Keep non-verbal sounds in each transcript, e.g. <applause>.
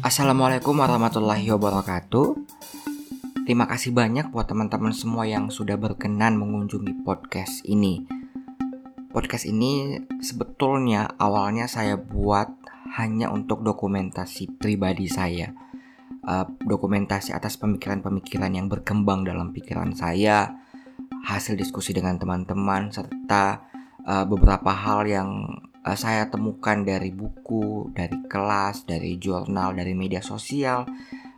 Assalamualaikum warahmatullahi wabarakatuh. Terima kasih banyak buat teman-teman semua yang sudah berkenan mengunjungi podcast ini. Podcast ini sebetulnya awalnya saya buat hanya untuk dokumentasi pribadi saya. Uh, dokumentasi atas pemikiran-pemikiran yang berkembang dalam pikiran saya, hasil diskusi dengan teman-teman, serta uh, beberapa hal yang uh, saya temukan dari buku, dari kelas, dari jurnal, dari media sosial,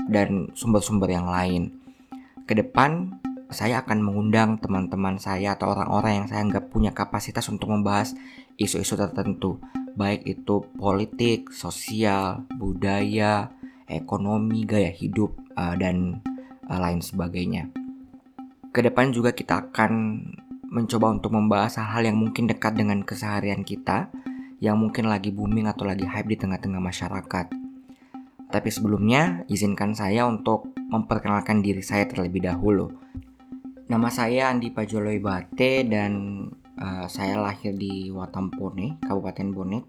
dan sumber-sumber yang lain. Ke depan saya akan mengundang teman-teman saya atau orang-orang yang saya anggap punya kapasitas untuk membahas isu-isu tertentu, baik itu politik, sosial, budaya, ekonomi, gaya hidup, uh, dan uh, lain sebagainya. Ke depan juga kita akan mencoba untuk membahas hal-hal yang mungkin dekat dengan keseharian kita, yang mungkin lagi booming atau lagi hype di tengah-tengah masyarakat. Tapi sebelumnya, izinkan saya untuk memperkenalkan diri saya terlebih dahulu. Nama saya Andi Pajoloi Bate dan uh, saya lahir di Watampone, Kabupaten Bonek,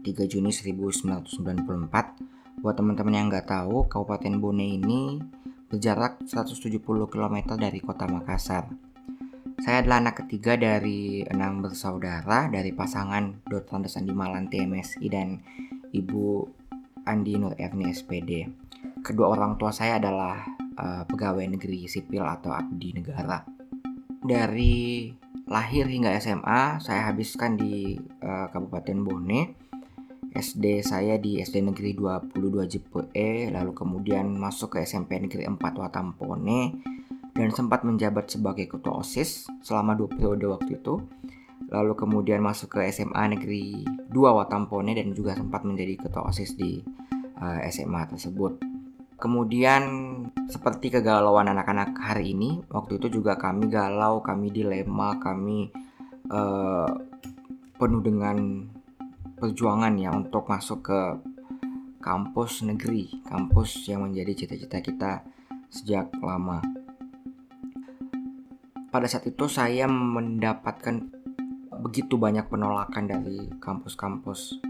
3 Juni 1994 Buat teman-teman yang nggak tahu, Kabupaten Bone ini berjarak 170 km dari kota Makassar. Saya adalah anak ketiga dari enam bersaudara dari pasangan Dr. Andi Malanti MSI dan Ibu Andi Nur Erni SPD. Kedua orang tua saya adalah uh, pegawai negeri sipil atau abdi negara. Dari lahir hingga SMA saya habiskan di uh, Kabupaten Bone SD saya di SD Negeri 22 JPE, lalu kemudian masuk ke SMP Negeri 4 Watampone, dan sempat menjabat sebagai ketua OSIS selama dua periode waktu itu. Lalu kemudian masuk ke SMA Negeri 2 Watampone dan juga sempat menjadi ketua OSIS di uh, eh, SMA tersebut. Kemudian seperti kegalauan anak-anak hari ini, waktu itu juga kami galau, kami dilema, kami uh, penuh dengan perjuangan ya untuk masuk ke kampus negeri, kampus yang menjadi cita-cita kita sejak lama. Pada saat itu saya mendapatkan begitu banyak penolakan dari kampus-kampus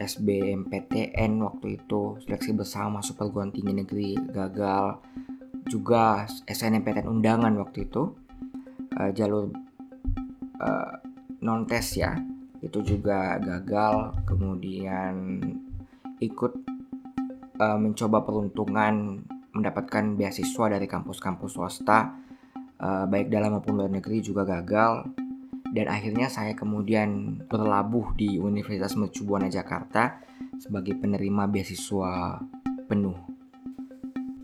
SBMPTN waktu itu seleksi bersama perguruan tinggi negeri gagal. Juga SNMPTN undangan waktu itu uh, jalur uh, non tes ya itu juga gagal. Kemudian ikut uh, mencoba peruntungan mendapatkan beasiswa dari kampus-kampus swasta uh, baik dalam maupun luar negeri juga gagal dan akhirnya saya kemudian berlabuh di Universitas Mercu Buana Jakarta sebagai penerima beasiswa penuh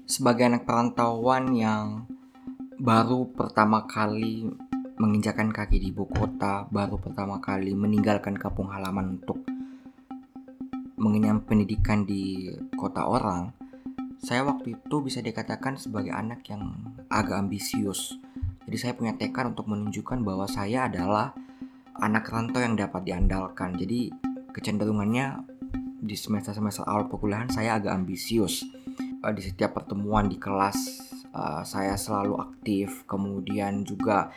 sebagai anak perantauan yang baru pertama kali menginjakan kaki di ibu kota, baru pertama kali meninggalkan kampung halaman untuk mengenyam pendidikan di kota orang, saya waktu itu bisa dikatakan sebagai anak yang agak ambisius. Jadi saya punya tekad untuk menunjukkan bahwa saya adalah anak rantau yang dapat diandalkan. Jadi kecenderungannya di semester-semester awal perkuliahan saya agak ambisius. Eh, di setiap pertemuan di kelas uh, saya selalu aktif, kemudian juga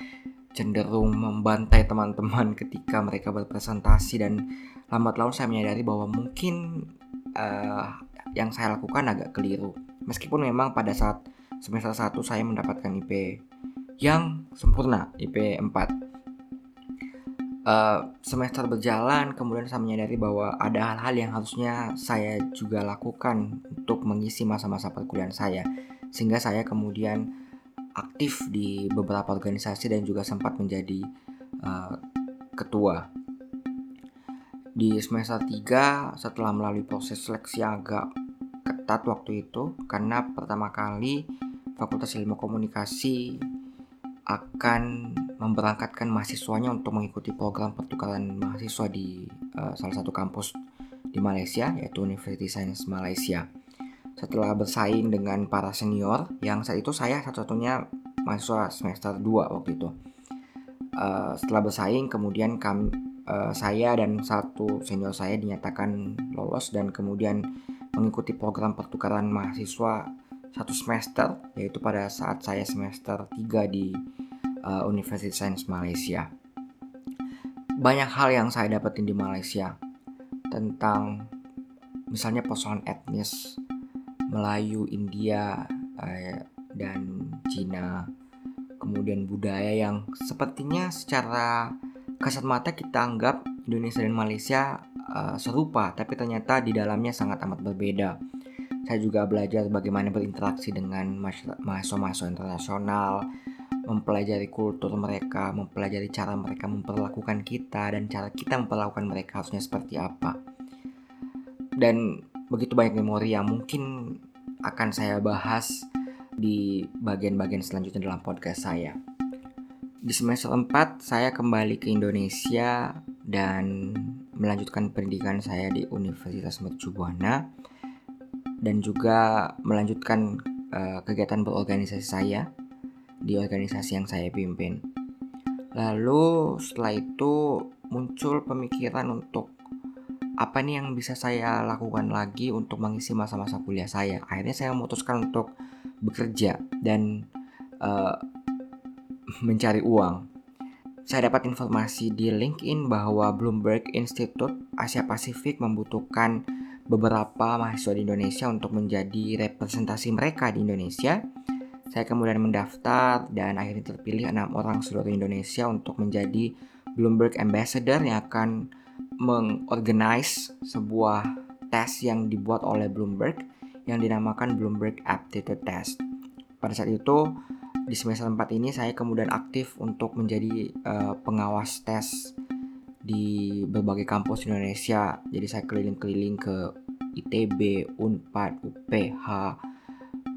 cenderung membantai teman-teman <laughs> ketika mereka berpresentasi dan lambat laun saya menyadari bahwa mungkin uh, yang saya lakukan agak keliru. Meskipun memang pada saat semester 1 saya mendapatkan IP yang sempurna, IP 4. Uh, semester berjalan, kemudian saya menyadari bahwa ada hal-hal yang harusnya saya juga lakukan untuk mengisi masa-masa perkuliahan saya, sehingga saya kemudian aktif di beberapa organisasi dan juga sempat menjadi uh, ketua. Di semester 3 setelah melalui proses seleksi agak ketat waktu itu karena pertama kali Fakultas Ilmu Komunikasi akan memberangkatkan mahasiswanya untuk mengikuti program pertukaran mahasiswa di uh, salah satu kampus di Malaysia yaitu University Science Malaysia. Setelah bersaing dengan para senior yang saat itu saya satu-satunya mahasiswa semester 2 waktu itu. Uh, setelah bersaing kemudian kami uh, saya dan satu senior saya dinyatakan lolos dan kemudian mengikuti program pertukaran mahasiswa satu semester yaitu pada saat saya semester 3 di uh, University Science Malaysia banyak hal yang saya dapetin di Malaysia tentang misalnya persoalan etnis Melayu, India, uh, dan Cina, kemudian budaya yang sepertinya secara kasat mata kita anggap Indonesia dan Malaysia uh, serupa, tapi ternyata di dalamnya sangat amat berbeda. Saya juga belajar bagaimana berinteraksi dengan mahasiswa-mahasiswa internasional, mempelajari kultur mereka, mempelajari cara mereka memperlakukan kita dan cara kita memperlakukan mereka harusnya seperti apa. Dan begitu banyak memori yang mungkin akan saya bahas di bagian-bagian selanjutnya dalam podcast saya. Di semester 4 saya kembali ke Indonesia dan melanjutkan pendidikan saya di Universitas Mercu Buana dan juga melanjutkan uh, kegiatan berorganisasi saya di organisasi yang saya pimpin. Lalu setelah itu muncul pemikiran untuk apa nih yang bisa saya lakukan lagi untuk mengisi masa-masa kuliah saya. Akhirnya saya memutuskan untuk bekerja dan uh, <laughs> mencari uang. Saya dapat informasi di LinkedIn bahwa Bloomberg Institute Asia Pasifik membutuhkan beberapa mahasiswa di Indonesia untuk menjadi representasi mereka di Indonesia. Saya kemudian mendaftar dan akhirnya terpilih enam orang seluruh Indonesia untuk menjadi Bloomberg Ambassador yang akan mengorganize sebuah tes yang dibuat oleh Bloomberg yang dinamakan Bloomberg Aptitude Test. Pada saat itu di semester 4 ini saya kemudian aktif untuk menjadi uh, pengawas tes di berbagai kampus Indonesia. Jadi saya keliling-keliling ke ITB, Unpad, UPH,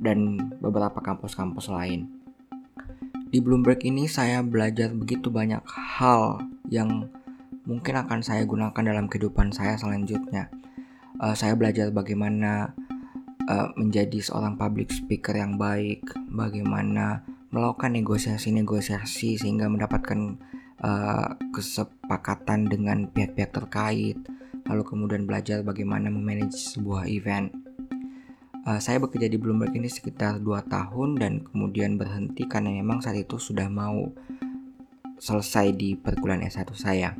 dan beberapa kampus-kampus lain. Di Bloomberg ini saya belajar begitu banyak hal yang mungkin akan saya gunakan dalam kehidupan saya selanjutnya. Uh, saya belajar bagaimana uh, menjadi seorang public speaker yang baik, bagaimana melakukan negosiasi-negosiasi sehingga mendapatkan uh, kesepakatan dengan pihak-pihak terkait, lalu kemudian belajar bagaimana memanage sebuah event. Uh, saya bekerja di Bloomberg ini sekitar 2 tahun dan kemudian berhenti karena memang saat itu sudah mau selesai di perkuliahan S1 saya.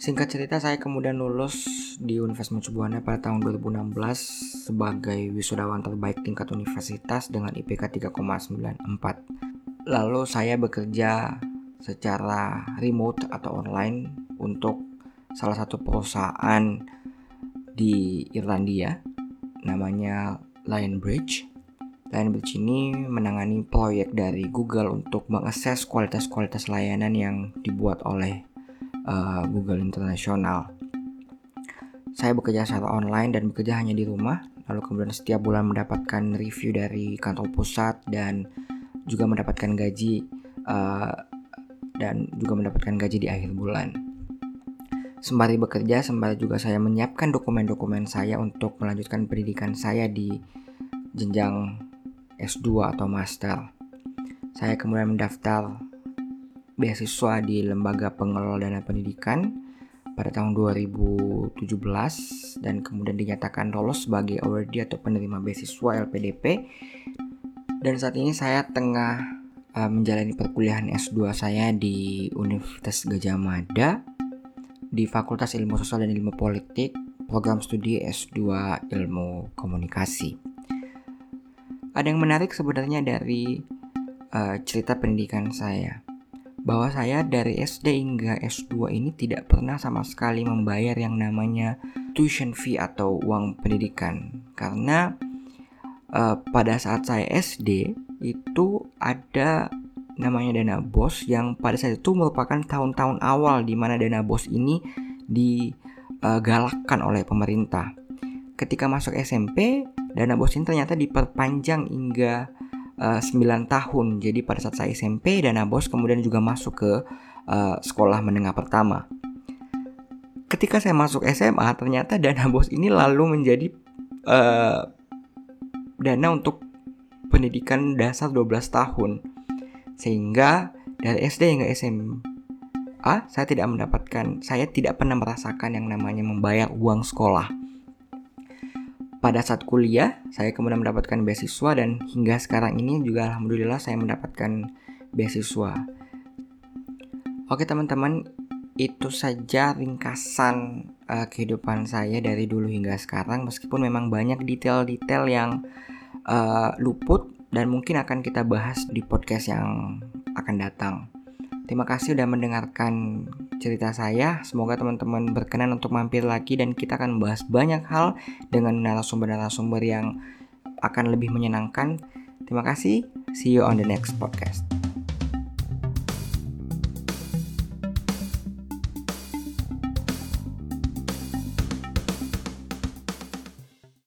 Singkat cerita saya kemudian lulus di Universitas Mercubuana pada tahun 2016 sebagai wisudawan terbaik tingkat universitas dengan IPK 3,94. Lalu saya bekerja secara remote atau online untuk salah satu perusahaan di Irlandia namanya Lionbridge. Lionbridge ini menangani proyek dari Google untuk mengakses kualitas-kualitas layanan yang dibuat oleh uh, Google Internasional. Saya bekerja secara online dan bekerja hanya di rumah, lalu kemudian setiap bulan mendapatkan review dari kantor pusat dan juga mendapatkan gaji uh, dan juga mendapatkan gaji di akhir bulan. Sembari bekerja, sembari juga saya menyiapkan dokumen-dokumen saya untuk melanjutkan pendidikan saya di jenjang S2 atau master. Saya kemudian mendaftar beasiswa di Lembaga Pengelola Dana Pendidikan pada tahun 2017 dan kemudian dinyatakan lolos sebagai awardee atau penerima beasiswa LPDP. Dan saat ini saya tengah uh, menjalani perkuliahan S2 saya di Universitas Gajah Mada di Fakultas Ilmu Sosial dan Ilmu Politik, program studi S2 Ilmu Komunikasi. Ada yang menarik sebenarnya dari uh, cerita pendidikan saya bahwa saya dari SD hingga S2 ini tidak pernah sama sekali membayar yang namanya tuition fee atau uang pendidikan karena uh, pada saat saya SD itu ada namanya dana bos yang pada saat itu merupakan tahun-tahun awal di mana dana bos ini digalakkan oleh pemerintah. Ketika masuk SMP, dana bos ini ternyata diperpanjang hingga uh, eh, 9 tahun. Jadi pada saat saya SMP, Dana Bos kemudian juga masuk ke uh, sekolah menengah pertama. Ketika saya masuk SMA, ternyata Dana Bos ini lalu menjadi uh, dana untuk pendidikan dasar 12 tahun. Sehingga dari SD hingga SMA, saya tidak mendapatkan, saya tidak pernah merasakan yang namanya membayar uang sekolah pada saat kuliah saya kemudian mendapatkan beasiswa dan hingga sekarang ini juga alhamdulillah saya mendapatkan beasiswa. Oke teman-teman, itu saja ringkasan uh, kehidupan saya dari dulu hingga sekarang meskipun memang banyak detail-detail yang uh, luput dan mungkin akan kita bahas di podcast yang akan datang. Terima kasih sudah mendengarkan cerita saya. Semoga teman-teman berkenan untuk mampir lagi dan kita akan membahas banyak hal dengan narasumber-narasumber yang akan lebih menyenangkan. Terima kasih. See you on the next podcast.